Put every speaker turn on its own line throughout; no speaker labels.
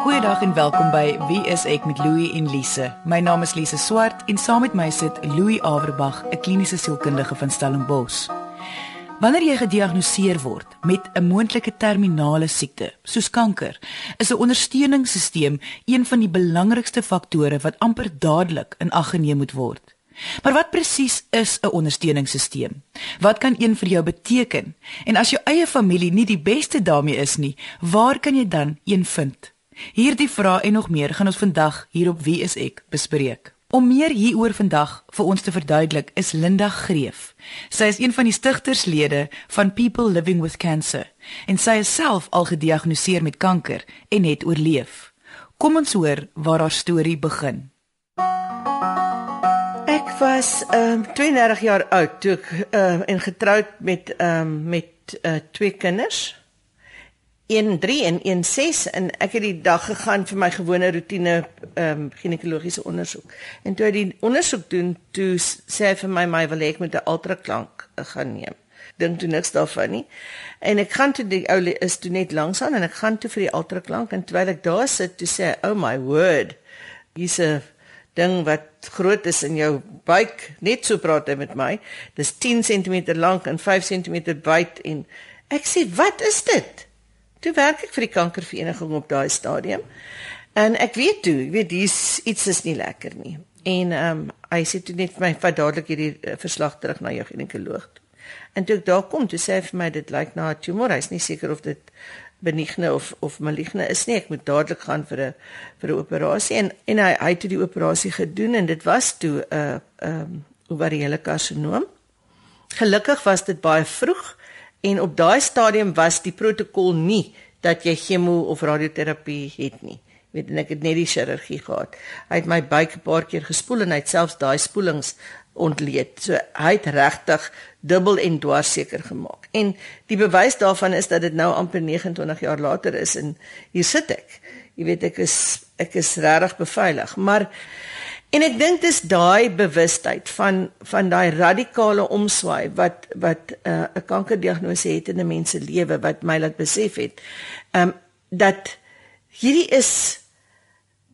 Goeiedag en welkom by Wie is ek met Louie en Lise. My naam is Lise Swart en saam met my sit Louie Averbag, 'n kliniese sielkundige van Stellenbosch. Wanneer jy gediagnoseer word met 'n moontlike terminale siekte, soos kanker, is 'n ondersteuningssisteem een van die belangrikste faktore wat amper dadelik in ag geneem moet word. Maar wat presies is 'n ondersteuningssisteem? Wat kan een vir jou beteken? En as jou eie familie nie die beste daarmee is nie, waar kan jy dan een vind? Hierdie vrae en nog meer gaan ons vandag hier op Wie is ek bespreek. Om meer hieroor vandag vir ons te verduidelik is Linda Greef. Sy is een van die stigterslede van People Living with Cancer en sy is self al gediagnoseer met kanker en het oorleef. Kom ons hoor waar haar storie begin
was ehm um, 32 jaar oud toe ek uh, en getroud met ehm um, met uh, twee kinders. 1 3 en 1 6 en ek het die dag gegaan vir my gewone rotine ehm um, ginekologiese ondersoek. En toe die ondersoek doen, toe sê hy vir my my wil ek met 'n ultraklank uh, gaan neem. Dink toe niks daarvan nie. En ek gaan toe die ou is toe net langs aan en ek gaan toe vir die ultraklank en terwyl ek daar sit, toe sê oh my word. Hier's 'n ding wat groot is in jou buik, net so praat hy met my. Dis 10 cm lank en 5 cm wyd en ek sê, "Wat is dit?" Toe werk ek vir die kankervereniging op daai stadium. En ek weet toe, ek weet dis iets is nie lekker nie. En ehm um, hy sê toe net vir my, "Vat dadelik hierdie uh, verslag terug na jou ginekoloog." En toe ek daar kom, toe sê hy vir my dit lyk na 'n tumor. Hy's nie seker of dit benigne of of maligne is nie. Ek moet dadelik gaan vir 'n vir 'n operasie en en hy hy het die operasie gedoen en dit was toe 'n uh, ehm um, ovariële karsinoom. Gelukkig was dit baie vroeg en op daai stadium was die protokol nie dat jy chemo of radioterapie het nie. Weet en ek het net die chirurgie gehad. Hy het my buik 'n paar keer gespoel en hy het selfs daai spoelings ontleed. So hy het regtig dubbel en dwars seker gemaak. En die bewys daarvan is dat dit nou amper 29 jaar later is en hier sit ek. Jy weet ek is ek is regtig beveilig, maar en ek dink dis daai bewustheid van van daai radikale omswaai wat wat 'n uh, kankerdiagnose het in 'n mens se lewe wat my laat besef het. Ehm um, dat hierdie is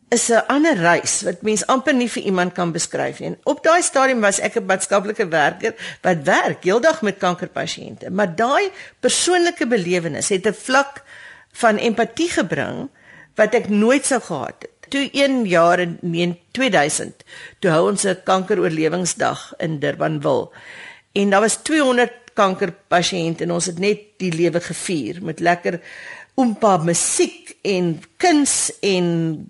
is 'n ander reis wat mens amper nie vir iemand kan beskryf nie. Op daai stadium was ek 'n maatskaplike werker wat werk heeldag met kankerpasiënte, maar daai persoonlike belewenis het 'n vlak van empatie gebring wat ek nooit sou gehad het. Toe 1 jaar in 2000, toe hou ons 'n kankeroorlewingsdag in Durbanville. En daar was 200 kankerpasiënte en ons het net die lewe gevier met lekker oompa musiek en kuns en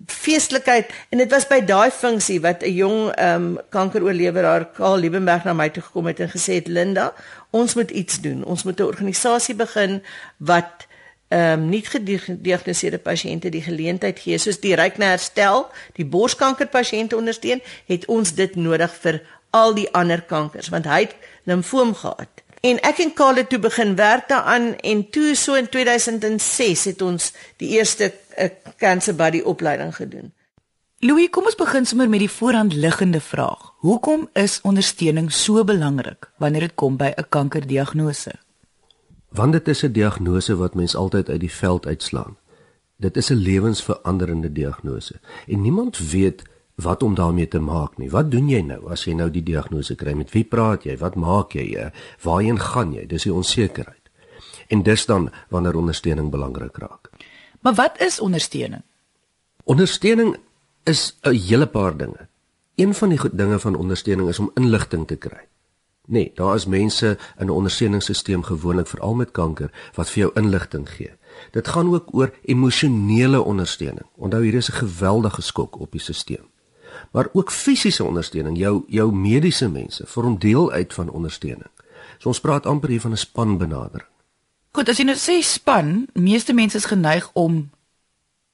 feestelikheid en dit was by daai funksie wat 'n jong ehm um, kankeroorleweraar Karl Liebenberg na my toe gekom het en gesê het Linda ons moet iets doen ons moet 'n organisasie begin wat ehm um, nie gediagnoseerde pasiënte die geleentheid gee soos die ryk na herstel die borskankerpasiënte ondersteun het ons dit nodig vir al die ander kankers want hy het limfoom gehad En ek en Kale toe begin werk daaraan en toe so in 2006 het ons die eerste uh, cancer body opleiding gedoen.
Louis, kom ons begin sommer met die voorhand liggende vraag. Hoekom is ondersteuning so belangrik wanneer dit kom by 'n kankerdiagnose?
Want dit is 'n diagnose wat mens altyd uit die veld uitslaan. Dit is 'n lewensveranderende diagnose en niemand weet wat om daarmee te maak nie. Wat doen jy nou as jy nou die diagnose kry? Met wie praat jy? Wat maak jy? Eh, waarheen gaan jy? Dis die onsekerheid. En dis dan wanneer ondersteuning belangrik raak.
Maar wat is ondersteuning?
Ondersteuning is 'n hele paar dinge. Een van die dinge van ondersteuning is om inligting te kry. Nee, daar is mense in 'n ondersteuningssisteem gewoonlik veral met kanker wat vir jou inligting gee. Dit gaan ook oor emosionele ondersteuning. Onthou hier is 'n geweldige skok op die stelsel maar ook fisiese ondersteuning. Jou jou mediese mense vorm deel uit van ondersteuning. So ons praat amper hier van 'n spanbenadering.
Goed, as jy nou sê span, meeste mense is geneig om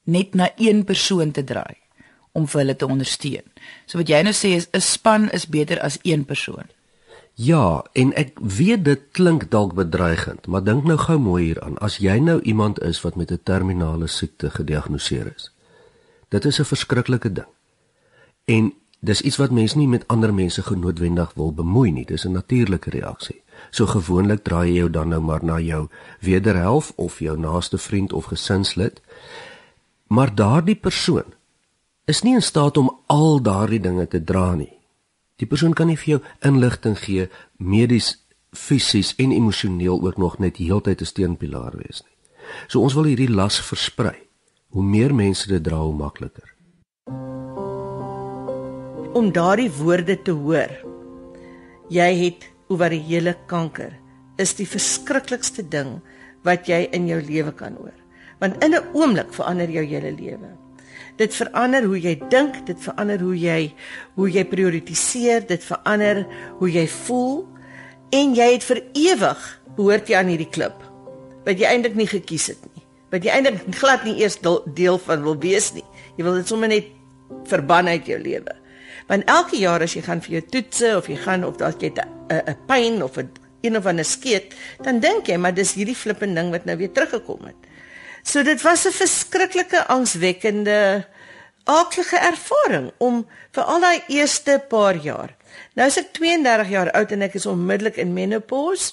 net na een persoon te draai om vir hulle te ondersteun. So wat jy nou sê is 'n span is beter as een persoon.
Ja, en ek weet dit klink dalk bedreigend, maar dink nou gou mooi hieraan. As jy nou iemand is wat met 'n terminale siekte gediagnoseer is. Dit is 'n verskriklike ding. En dis iets wat mense nie met ander mense genoodwendig wil bemoei nie. Dis 'n natuurlike reaksie. So gewoonlik draai jy jou dan nou maar na jou wederhelf of jou naaste vriend of gesinslid. Maar daardie persoon is nie in staat om al daardie dinge te dra nie. Die persoon kan nie vir jou inligting gee medies, fisies en emosioneel ook nog net heeltyd 'n steunpilaar wees nie. So ons wil hierdie las versprei. Hoe meer mense dit dra, hoe makliker.
Om daardie woorde te hoor. Jy het ovariële kanker is die verskriklikste ding wat jy in jou lewe kan hoor. Want in 'n oomblik verander jou hele lewe. Dit verander hoe jy dink, dit verander hoe jy hoe jy prioritiseer, dit verander hoe jy voel en jy het vir ewig behoort jy aan hierdie klip wat jy eintlik nie gekies het nie. Wat jy eintlik glad nie eers deel van wil wees nie. Jy wil dit sommer net verban uit jou lewe. Want elke jaar as jy gaan vir jou toetse of jy gaan of dalk jy 'n pyn of 'n een of ander skeet, dan dink jy maar dis hierdie flippende ding wat nou weer teruggekom het. So dit was 'n verskriklike angswekkende aaklige ervaring om vir al daai eerste paar jaar. Nou is ek 32 jaar oud en ek is onmiddellik in menopause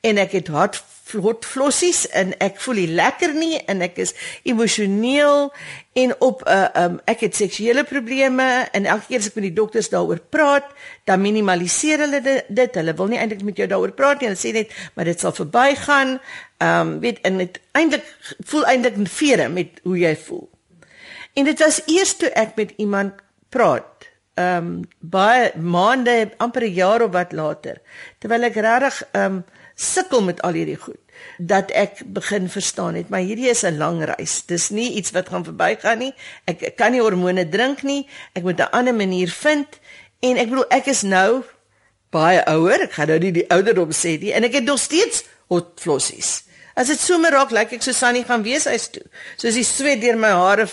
en ek het hart vlot flossies en ek voel nie lekker nie en ek is emosioneel en op 'n uh, um, ek het seksuele probleme en elke keer as ek met die dokters daaroor praat, dan minimaliseer hulle dit, dit. Hulle wil nie eintlik met jou daaroor praat nie. Hulle sê net maar dit sal verbygaan. Ehm um, weet en dit eintlik voel eintlik 'n vere met hoe jy voel. En dit was eers toe ek met iemand praat. Ehm um, baie maande, amper 'n jaar of wat later, terwyl ek regtig ehm um, sukkel met al hierdie goed dat ek begin verstaan het maar hierdie is 'n lang reis. Dis nie iets wat gaan verbygaan nie. Ek kan nie hormone drink nie. Ek moet 'n ander manier vind. En ek bedoel ek is nou baie ouer ek gaan nou nie die ouderdom sê nie. En ek het nog steeds hot flossies as dit somer raak lyk ek so Sunny gaan wees huis toe soos die sweet deur my hare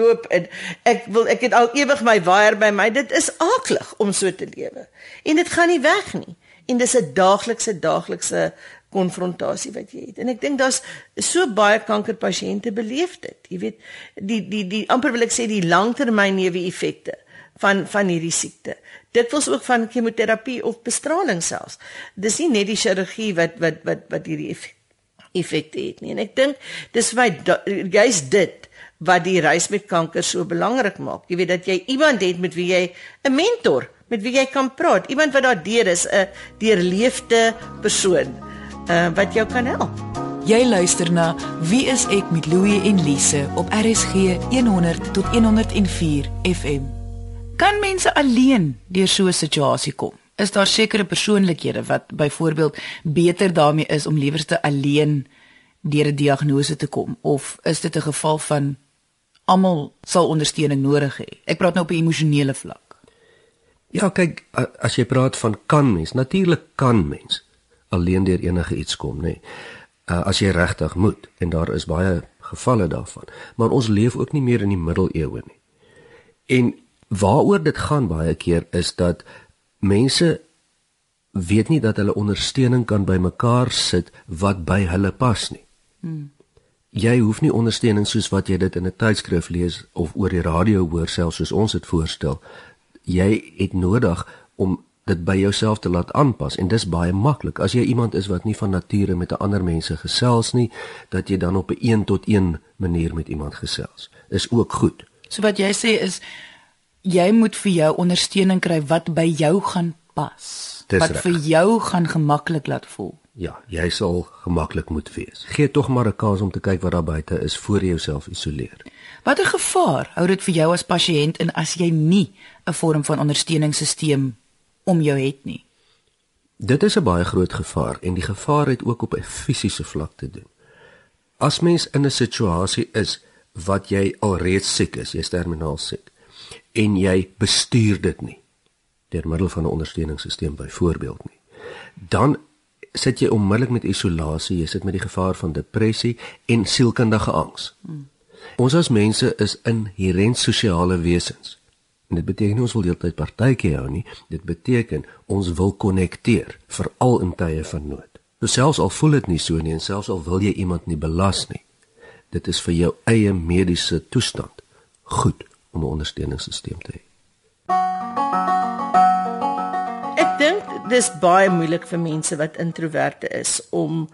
loop en ek wil ek het al ewig my waier by my dit is aaklig om so te lewe en dit gaan nie weg nie en dis 'n daaglikse daaglikse konfrontasie wat jy het. En ek dink daar's so baie kankerpasiënte beleef dit. Jy weet, die die die amper wil ek sê die langtermyn neeweffekte van van hierdie siekte. Dit was ook van chemoterapie of bestraling selfs. Dis nie net die chirurgie wat wat wat wat hierdie effekte het nie. En ek dink dis my jy's dit wat die reis met kanker so belangrik maak. Jy weet dat jy iemand het met wie jy 'n mentor met wie jy kan praat, iemand wat daar deur is, 'n deurleefde persoon uh, wat jou kan help.
Jy luister na Wie is ek met Louie en Lise op RSG 100 tot 104 FM. Kan mense alleen deur so 'n situasie kom? Is daar sekere persoonlikhede wat byvoorbeeld beter daarmee is om liewer te alleen deur 'n diagnose te kom of is dit 'n geval van almal sal ondersteuning nodig hê? Ek praat nou op 'n emosionele vlak.
Ja, kyk, as jy praat van kan mens, natuurlik kan mens alleen deur enige iets kom, nê. Nee. As jy regtig moet en daar is baie gevalle daarvan. Maar ons leef ook nie meer in die middeleeue nie. En waaroor dit gaan baie keer is dat mense weet nie dat hulle ondersteuning kan bymekaar sit wat by hulle pas nie. Hmm. Jy hoef nie ondersteuning soos wat jy dit in 'n tydskrif lees of oor die radio hoor selfs soos ons dit voorstel jy het nodig om dit by jouself te laat aanpas en dis baie maklik as jy iemand is wat nie van nature met ander mense gesels nie dat jy dan op 'n een tot een manier met iemand gesels is ook goed.
So wat jy sê is jy moet vir jou ondersteuning kry wat by jou gaan pas.
Dis
wat
recht.
vir jou gaan gemaklik laat voel.
Ja, jy sal gemaklik moet wees. Gee tog maar 'n kans om te kyk wat daar buite is voor jy jouself isoleer.
Watter gevaar hou dit vir jou as pasiënt en as jy nie 'n vorm van ondersteuningssisteem om jou het nie?
Dit is 'n baie groot gevaar en die gevaar het ook op 'n fisiese vlak te doen. As mens in 'n situasie is wat jy alreeds siek is, jy's terminaal siek en jy bestuur dit nie deur middel van 'n ondersteuningssisteem byvoorbeeld nie, dan sit jy onmiddellik met isolasie, jy sit met die gevaar van depressie en sielkundige angs. Hmm. Ons as mense is inherënt sosiale wesens. En dit beteken nie ons wil heeltyd partytjie hou nie, dit beteken ons wil konnekteer, veral in tye van nood. So selfs al voel dit nie so nie en selfs al wil jy iemand nie belas nie, dit is vir jou eie mediese toestand goed om 'n ondersteuningssisteem te hê.
Ek dink dis baie moeilik vir mense wat introverte is om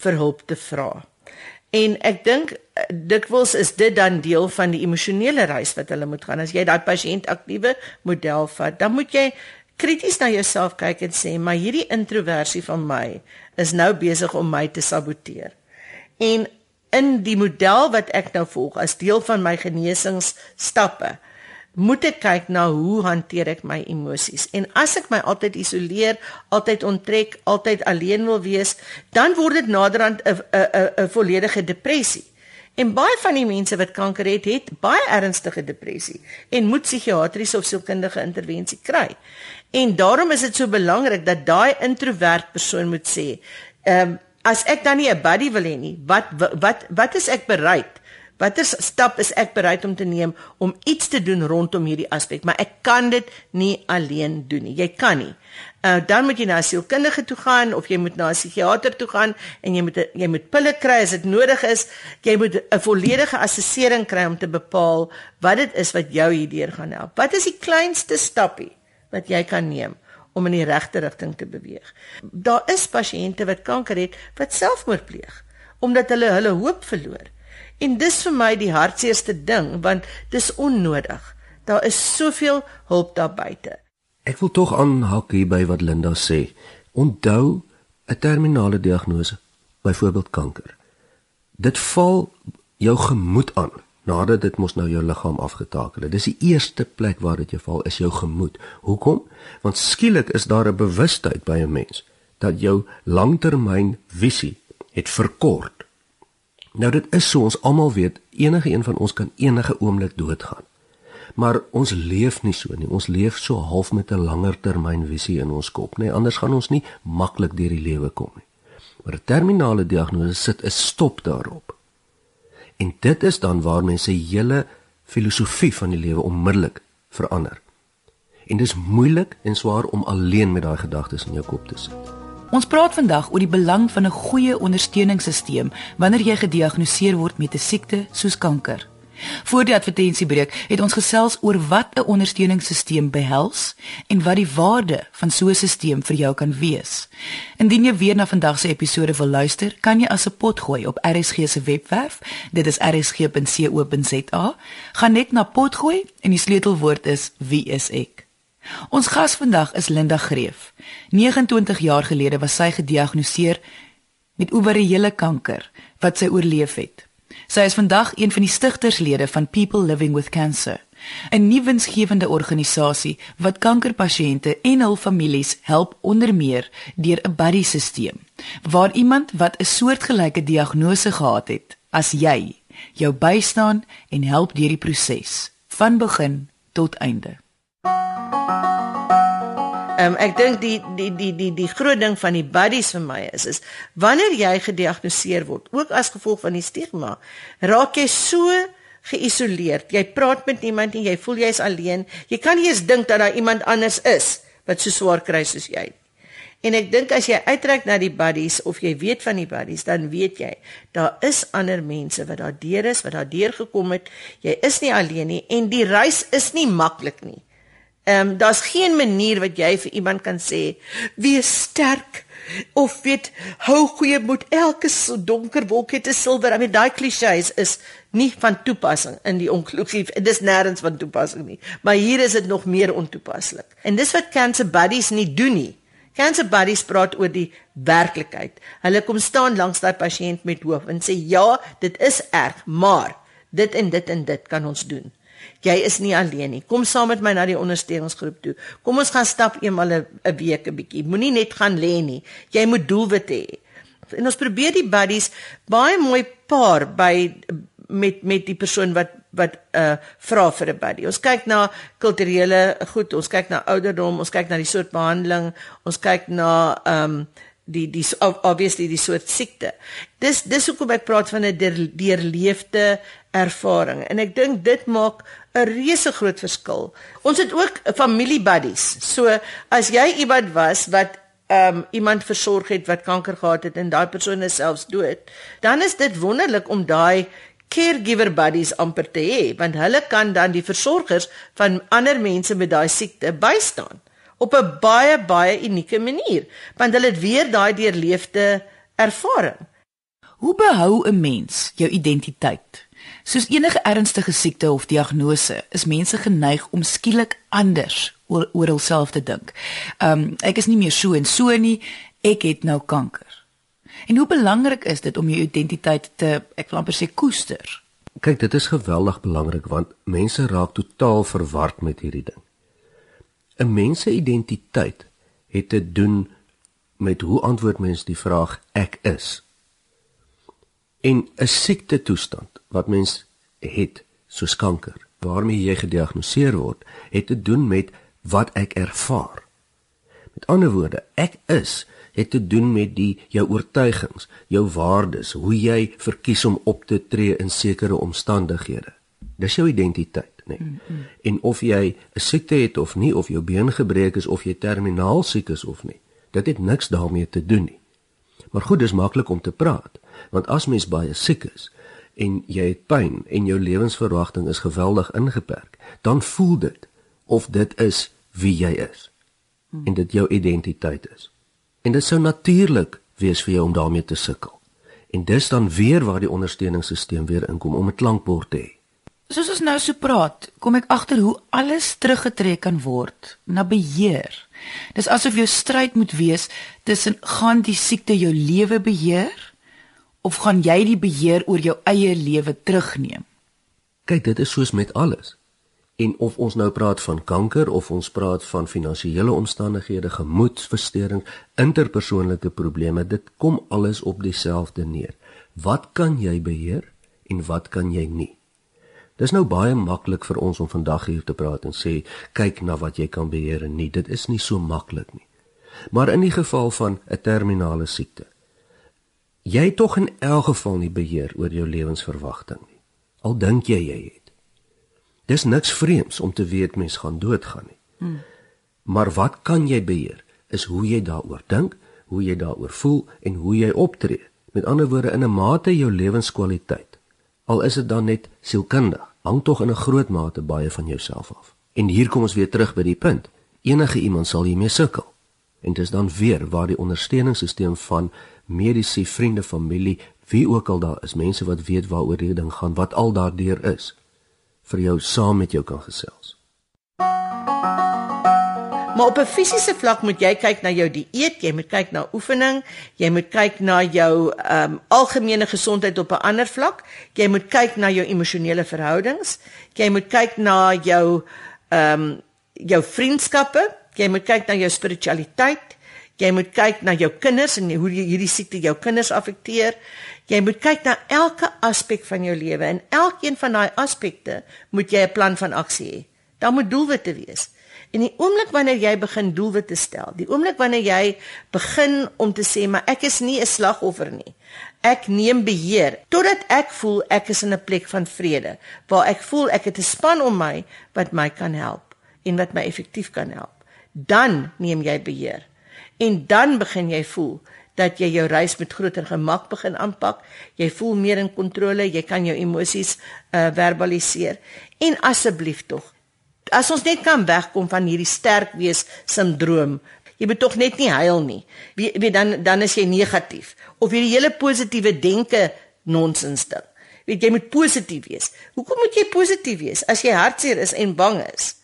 vir hulp te vra. En ek dink eh, dikwels is dit dan deel van die emosionele reis wat hulle moet gaan. As jy daai pasiënt aktiewe model vat, dan moet jy krities na jouself kyk en sê, "Maar hierdie introversie van my is nou besig om my te saboteer." En in die model wat ek nou volg as deel van my genesingsstappe, moet ek kyk na hoe hanteer ek my emosies. En as ek my altyd isoleer, altyd onttrek, altyd alleen wil wees, dan word dit naderhand 'n 'n 'n volledige depressie. En baie van die mense wat kanker het, het baie ernstige depressie en moet psigiatriese of sielkundige intervensie kry. En daarom is dit so belangrik dat daai introvert persoon moet sê, ehm um, as ek dan nie 'n buddy wil hê nie, wat wat wat is ek bereid Watter stap is ek bereid om te neem om iets te doen rondom hierdie aspek, maar ek kan dit nie alleen doen nie. Jy kan nie. Uh dan moet jy na 'n sielkundige toe gaan of jy moet na 'n psigiater toe gaan en jy moet jy moet pille kry as dit nodig is. Jy moet 'n volledige assessering kry om te bepaal wat dit is wat jou hierdeur gaan help. Wat is die kleinste stappie wat jy kan neem? Om in die regte rigting te beweeg. Daar is pasiënte wat kanker het wat selfmoord pleeg omdat hulle hulle hoop verloor. En dis vir my die hartseerste ding want dis onnodig. Daar is soveel hulp daar buite.
Ek wil tog aanhak hier by wat Linda sê. Onthou 'n terminale diagnose, byvoorbeeld kanker. Dit val jou gemoed aan nadat dit mos nou jou liggaam afgetakel het. Dis die eerste plek waar dit jou val is jou gemoed. Hoekom? Want skielik is daar 'n bewustheid by 'n mens dat jou langtermynvisie het verkort Nou dit is so ons almal weet enige een van ons kan enige oomblik doodgaan. Maar ons leef nie so nie. Ons leef so half met 'n langer termyn visie in ons kop, nê? Nee, anders gaan ons nie maklik deur die lewe kom nie. Maar 'n terminale diagnose sit 'n stop daarop. En dit is dan waar mense hele filosofie van die lewe onmiddellik verander. En dis moeilik en swaar om alleen met daai gedagtes in jou kop te sit.
Ons praat vandag oor die belang van 'n goeie ondersteuningssisteem wanneer jy gediagnoseer word met 'n siekte soos kanker. Voor die advertensiebreek het ons gesels oor wat 'n ondersteuningssisteem behels en wat die waarde van so 'n sisteem vir jou kan wees. Indien jy weer na vandag se episode wil luister, kan jy as 'n pot gooi op RSG se webwerf. Dit is rsg.co.za. Gaan net na pot gooi en die sleutelwoord is wie is ek. Ons gas vandag is Linda Greef. 29 jaar gelede was sy gediagnoseer met ovariële kanker wat sy oorleef het. Sy is vandag een van die stigterslede van People Living with Cancer, 'n nuwensgewende organisasie wat kankerpasiënte en hul families help onder meer deur 'n buddy-stelsel waar iemand wat 'n soortgelyke diagnose gehad het as jy jou bystaan en help deur die proses van begin tot einde.
Ehm um, ek dink die die die die die groot ding van die buddies vir my is is wanneer jy gediagnoseer word, ook as gevolg van die stigma, raak jy so geïsoleerd. Jy praat met niemand en jy voel jy's alleen. Jy kan nie eens dink dat daar iemand anders is wat so swaar kry soos jy. En ek dink as jy uitreik na die buddies of jy weet van die buddies, dan weet jy daar is ander mense wat daar deur is, wat daar deur gekom het. Jy is nie alleen nie en die reis is nie maklik nie. Ehm um, daar's geen manier wat jy vir iemand kan sê wees sterk of weet hou goeie moed elke so donker wolk het 'n silwer. I mean daai klisjées is nie van toepassing in die onklusief. Dit is nêrens van toepassing nie. Maar hier is dit nog meer ontoepaslik. En dis wat cancer buddies nie doen nie. Cancer buddies praat oor die werklikheid. Hulle kom staan langs daai pasiënt met hoop en sê ja, dit is erg, maar dit en dit en dit kan ons doen. Jy is nie alleen nie. Kom saam met my na die ondersteuningsgroep toe. Kom ons gaan stap eenmal 'n week 'n bietjie. Moenie net gaan lê nie. Jy moet doelwitte hê. En ons probeer die buddies baie mooi paar by met met die persoon wat wat uh vra vir 'n buddy. Ons kyk na kulturele goed, ons kyk na ouderdom, ons kyk na die soort behandeling, ons kyk na um die die obviously die soort siekte. Dis dis hoekom ek praat van 'n deurleefde ervaring en ek dink dit maak 'n reuse groot verskil. Ons het ook familie buddies. So as jy iemand was wat um iemand versorg het wat kanker gehad het en daai persoon is selfs dood, dan is dit wonderlik om daai caregiver buddies amper te hê want hulle kan dan die versorgers van ander mense met daai siekte bystaan op 'n baie baie unieke manier want hulle het weer daai deurleefde ervaring.
Hoe behou 'n mens jou identiteit? Soos enige ernstige siekte of diagnose, is mense geneig om skielik anders oor oor hulself te dink. Um ek is nie meer so en so nie, ek het nou kanker. En hoe belangrik is dit om jou identiteit te ek wil amper sê koester?
Kyk, dit is geweldig belangrik want mense raak totaal verward met hierdie ding. 'n Mens se identiteit het te doen met hoe antwoord mens die vraag ek is. En 'n siekte toestand wat mens het soos kanker waarmee jy gediagnoseer word, het te doen met wat ek ervaar. Met ander woorde, ek is het te doen met die jou oortuigings, jou waardes, hoe jy verkies om op te tree in sekere omstandighede. Dis jou identiteit, Nee. Mm -hmm. En of jy 'n siekte het of nie, of jou been gebreek is of jy terminaal siek is of nie, dit het niks daarmee te doen nie. Maar goed, dis maklik om te praat, want as mens baie siek is en jy het pyn en jou lewensverwagting is geweldig ingeperk, dan voel dit of dit is wie jy is. Mm. En dit jou identiteit is. En dit sou natuurlik wees vir jou om daarmee te sukkel. En dis dan weer waar die ondersteuningssisteem weer inkom om 'n klankbord te hê.
Soos ons nou so praat, kom ek agter hoe alles teruggetrek kan word na beheer. Dis asof jou stryd moet wees tussen gaan die siekte jou lewe beheer of gaan jy die beheer oor jou eie lewe terugneem?
Kyk, dit is soos met alles. En of ons nou praat van kanker of ons praat van finansiële omstandighede, gemoedversteuring, interpersoonlike probleme, dit kom alles op dieselfde neer. Wat kan jy beheer en wat kan jy nie? Dis nou baie maklik vir ons om vandag hier te praat en sê kyk na wat jy kan beheer en nie. Dit is nie so maklik nie. Maar in die geval van 'n terminale siekte, jy het tog in elk geval nie beheer oor jou lewensverwagting nie. Al dink jy jy het Dis niks vreemds om te weet mens gaan doodgaan nie. Hmm. Maar wat kan jy beheer is hoe jy daaroor dink, hoe jy daaroor voel en hoe jy optree. Met ander woorde in 'n mate jou lewenskwaliteit. Al is dit dan net sielkundig, hang tog in 'n groot mate baie van jouself af. En hier kom ons weer terug by die punt. Enige iemand sal hiermee sukkel. En dit is dan weer waar die ondersteuningssisteem van mediese vriende, familie, wie ook al daar is, mense wat weet waaroor hierdie ding gaan, wat al daardeur is vir jou saam met jou kan gesels.
Maar op 'n fisiese vlak moet jy kyk na jou dieet, jy moet kyk na oefening, jy moet kyk na jou ehm um, algemene gesondheid op 'n ander vlak, jy moet kyk na jou emosionele verhoudings, jy moet kyk na jou ehm um, jou vriendskappe, jy moet kyk na jou spiritualiteit, jy moet kyk na jou kinders en hoe hierdie siekte jou kinders affekteer. Jy moet kyk na elke aspek van jou lewe en elkeen van daai aspekte moet jy 'n plan van aksie hê. Daar moet doelwitte wees. En die oomblik wanneer jy begin doelwitte stel, die oomblik wanneer jy begin om te sê maar ek is nie 'n slagoffer nie. Ek neem beheer totdat ek voel ek is in 'n plek van vrede waar ek voel ek het 'n span om my wat my kan help en wat my effektief kan help. Dan neem jy beheer. En dan begin jy voel dat jy jou reis met groter gemak begin aanpak. Jy voel meer in kontrole, jy kan jou emosies uh verbaliseer. En asseblief tog, as ons net kan wegkom van hierdie sterk wees sindroom, jy moet tog net nie huil nie. Wie, wie dan dan is jy negatief of hierdie hele positiewe denke nonsens ding. Weet jy moet positief wees. Hoekom moet jy positief wees as jy hartseer is en bang is?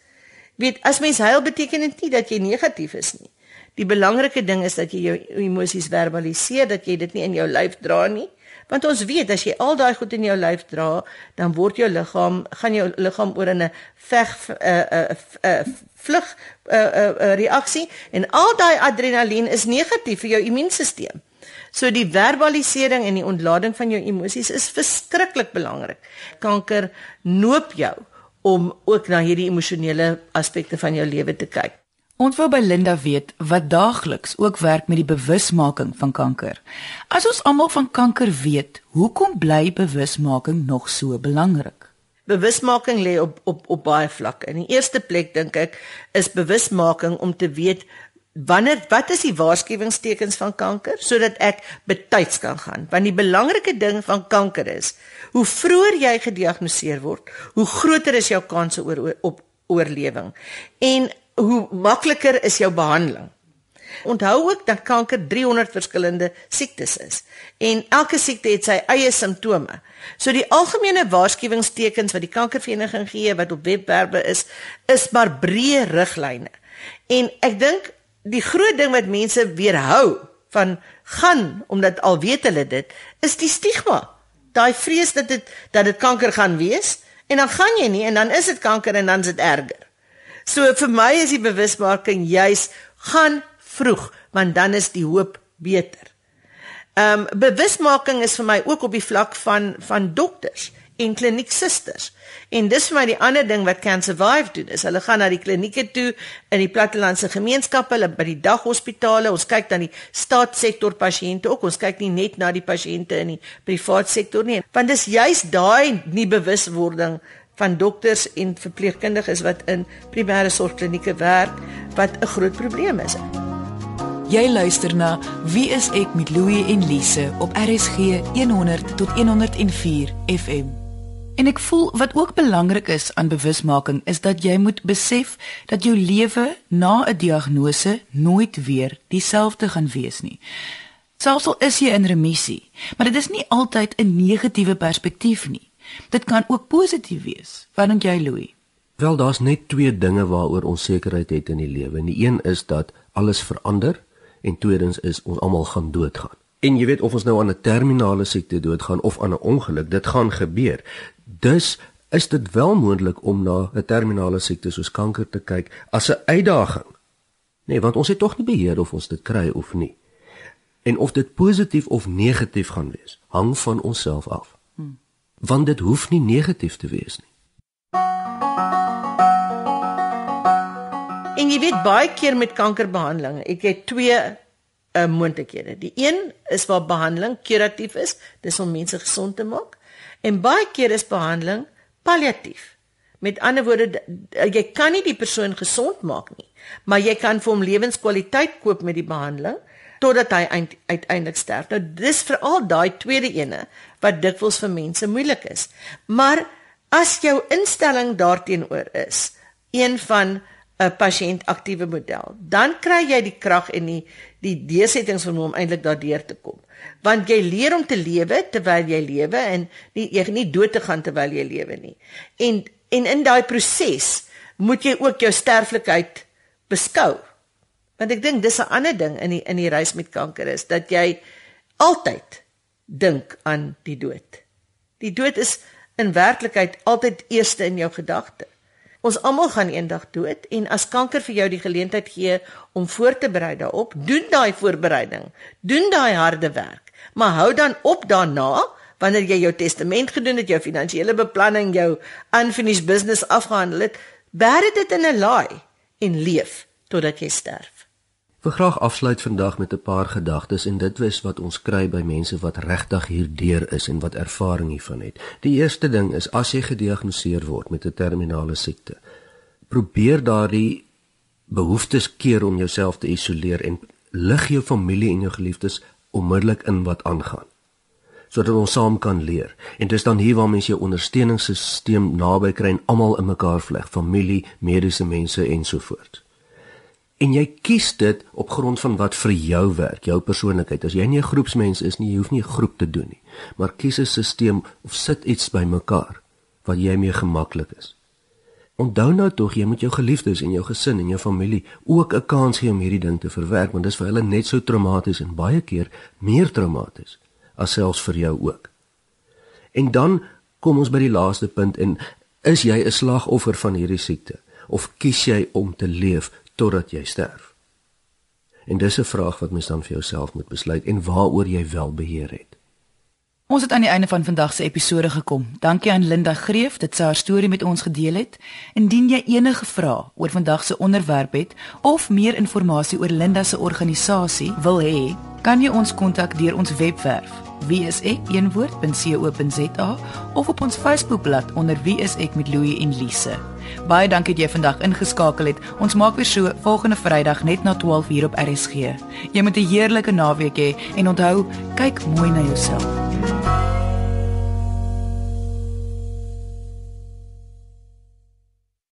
Weet as mens huil beteken dit nie dat jy negatief is nie. Die belangrike ding is dat jy jou emosies verbaliseer, dat jy dit nie in jou lyf dra nie. Want ons weet as jy al daai goed in jou lyf dra, dan word jou liggaam, gaan jou liggaam oor in 'n veg 'n uh, 'n uh, uh, vlug 'n uh, uh, uh, reaksie en al daai adrenalien is negatief vir jou immuunstelsel. So die verbalisering en die ontlading van jou emosies is verskriklik belangrik. Kanker noop jou om ook na hierdie emosionele aspekte van jou lewe te kyk.
Ons wil by Linda weet wat daagliks ook werk met die bewusmaking van kanker. As ons almal van kanker weet, hoekom bly bewusmaking nog so belangrik?
Bewusmaking lê op op op baie vlakke. In die eerste plek dink ek is bewusmaking om te weet wanneer wat is die waarskuwingstekens van kanker sodat ek betyds kan gaan. Want die belangrike ding van kanker is, hoe vroeër jy gediagnoseer word, hoe groter is jou kanse oor op oorlewing. En hoe makliker is jou behandeling. Onthou ook dat kanker 300 verskillende siektes is en elke siekte het sy eie simptome. So die algemene waarskuwingstekens wat die kankervereniging gee wat op webwerwe is, is maar breë riglyne. En ek dink die groot ding wat mense weerhou van gaan omdat al weet hulle dit, is die stigma. Daai vrees dat dit dat dit kanker gaan wees en dan gaan jy nie en dan is dit kanker en dan is dit erger. So vir my is die bewusmaking juis gaan vroeg want dan is die hoop beter. Ehm um, bewusmaking is vir my ook op die vlak van van dokters en klinieksusters. En dis vir my die ander ding wat Can Survive doen. Is hulle gaan na die klinieke toe in die plattelandse gemeenskappe, hulle by die daghospitale. Ons kyk dan die staatssektor pasiënte ook. Ons kyk nie net na die pasiënte in die privaat sektor nie. Want dis juis daai nie bewuswording van dokters en verpleegkundiges wat in primêre sorgklinieke werk wat 'n groot probleem is.
Jy luister na Wie is ek met Louie en Lise op RSG 100 tot 104 FM. En ek voel wat ook belangrik is aan bewusmaking is dat jy moet besef dat jou lewe na 'n diagnose nooit weer dieselfde gaan wees nie. Selfs al is jy in remissie, maar dit is nie altyd 'n negatiewe perspektief nie. Dit kan ook positief wees. Wat dink jy, Louie?
Wel, daar's net twee dinge waaroor ons sekerheid het in die lewe. En die een is dat alles verander en tweedens is ons almal gaan doodgaan. En jy weet of ons nou aan 'n terminale siekte doodgaan of aan 'n ongeluk, dit gaan gebeur. Dus is dit wel moontlik om na 'n terminale siekte soos kanker te kyk as 'n uitdaging. Nee, want ons het tog nie beheer of ons dit kry of nie. En of dit positief of negatief gaan wees, hang van onsself af. Hmm. Want dit hoef nie negatief te wees nie.
En jy weet baie keer met kankerbehandeling, ek het twee uh, moontlikhede. Die een is waar behandeling kuratief is, dis om mense gesond te maak. En baie keer is behandeling palliatief. Met ander woorde, jy kan nie die persoon gesond maak nie, maar jy kan vir hom lewenskwaliteit koop met die behandeling totdat hy uiteindelik sterf. Nou dis veral daai tweede ene wat dikwels vir mense moeilik is. Maar as jou instelling daarteenoor is, een van 'n pasiënt aktiewe model. Dan kry jy die krag en die die deursettings van hom eintlik daardeur te kom. Want jy leer om te lewe terwyl jy lewe en nie jy nie dood te gaan terwyl jy lewe nie. En en in daai proses moet jy ook jou sterflikheid beskou. Want ek dink dis 'n ander ding in die in die reis met kanker is dat jy altyd dink aan die dood. Die dood is in werklikheid altyd eerste in jou gedagtes. Ons almal gaan eendag dood en as kanker vir jou die geleentheid gee om voor te berei daarop, doen daai voorbereiding. Doen daai harde werk. Maar hou dan op daarna wanneer jy jou testament gedoen het, jou finansiële beplanning, jou unfinished business afgehandel het, bær dit in 'n laai en leef totdat jy sterf.
Ek wil graag afsluit vandag met 'n paar gedagtes en dit is wat ons kry by mense wat regtig hierdeur is en wat ervaring hiervan het. Die eerste ding is as jy gediagnoseer word met 'n terminale siekte, probeer daardie behoeftes keer om jouself te isoleer en lig jou familie en jou geliefdes onmiddellik in wat aangaan sodat ons saam kan leer. En dis dan hier waar mense jou ondersteuningssisteem naby kry en almal in mekaar vleg, familie, mediese mense ensovoorts. En jy kies dit op grond van wat vir jou werk, jou persoonlikheid. As jy nie 'n groepsmens is nie, jy hoef nie 'n groep te doen nie, maar kies 'n stelsel of sit iets bymekaar wat jy mee gemaklik is. Onthou nou tog jy moet jou geliefdes en jou gesin en jou familie ook 'n kans gee om hierdie ding te verwerk want dit is vir hulle net so traumaties en baie keer meer traumaties as selfs vir jou ook. En dan kom ons by die laaste punt en is jy 'n slagoffer van hierdie siekte of kies jy om te leef totdat jy sterf? En dis 'n vraag wat mens dan vir jouself moet besluit en waaroor jy wel beheer het.
Ons het aan die einde van vandag se episode gekom. Dankie aan Linda Greef dat sy haar storie met ons gedeel het. Indien jy enige vrae oor vandag se onderwerp het of meer inligting oor Linda se organisasie wil hê, kan jy ons kontak deur ons webwerf wieisek.co.za of op ons Facebookblad onder wie is ek met Louie en Lise. Baie dankie dat jy vandag ingeskakel het. Ons maak weer so volgende Vrydag net na 12:00 op RSG. Jy moet 'n heerlike naweek hê en onthou, kyk mooi na jouself.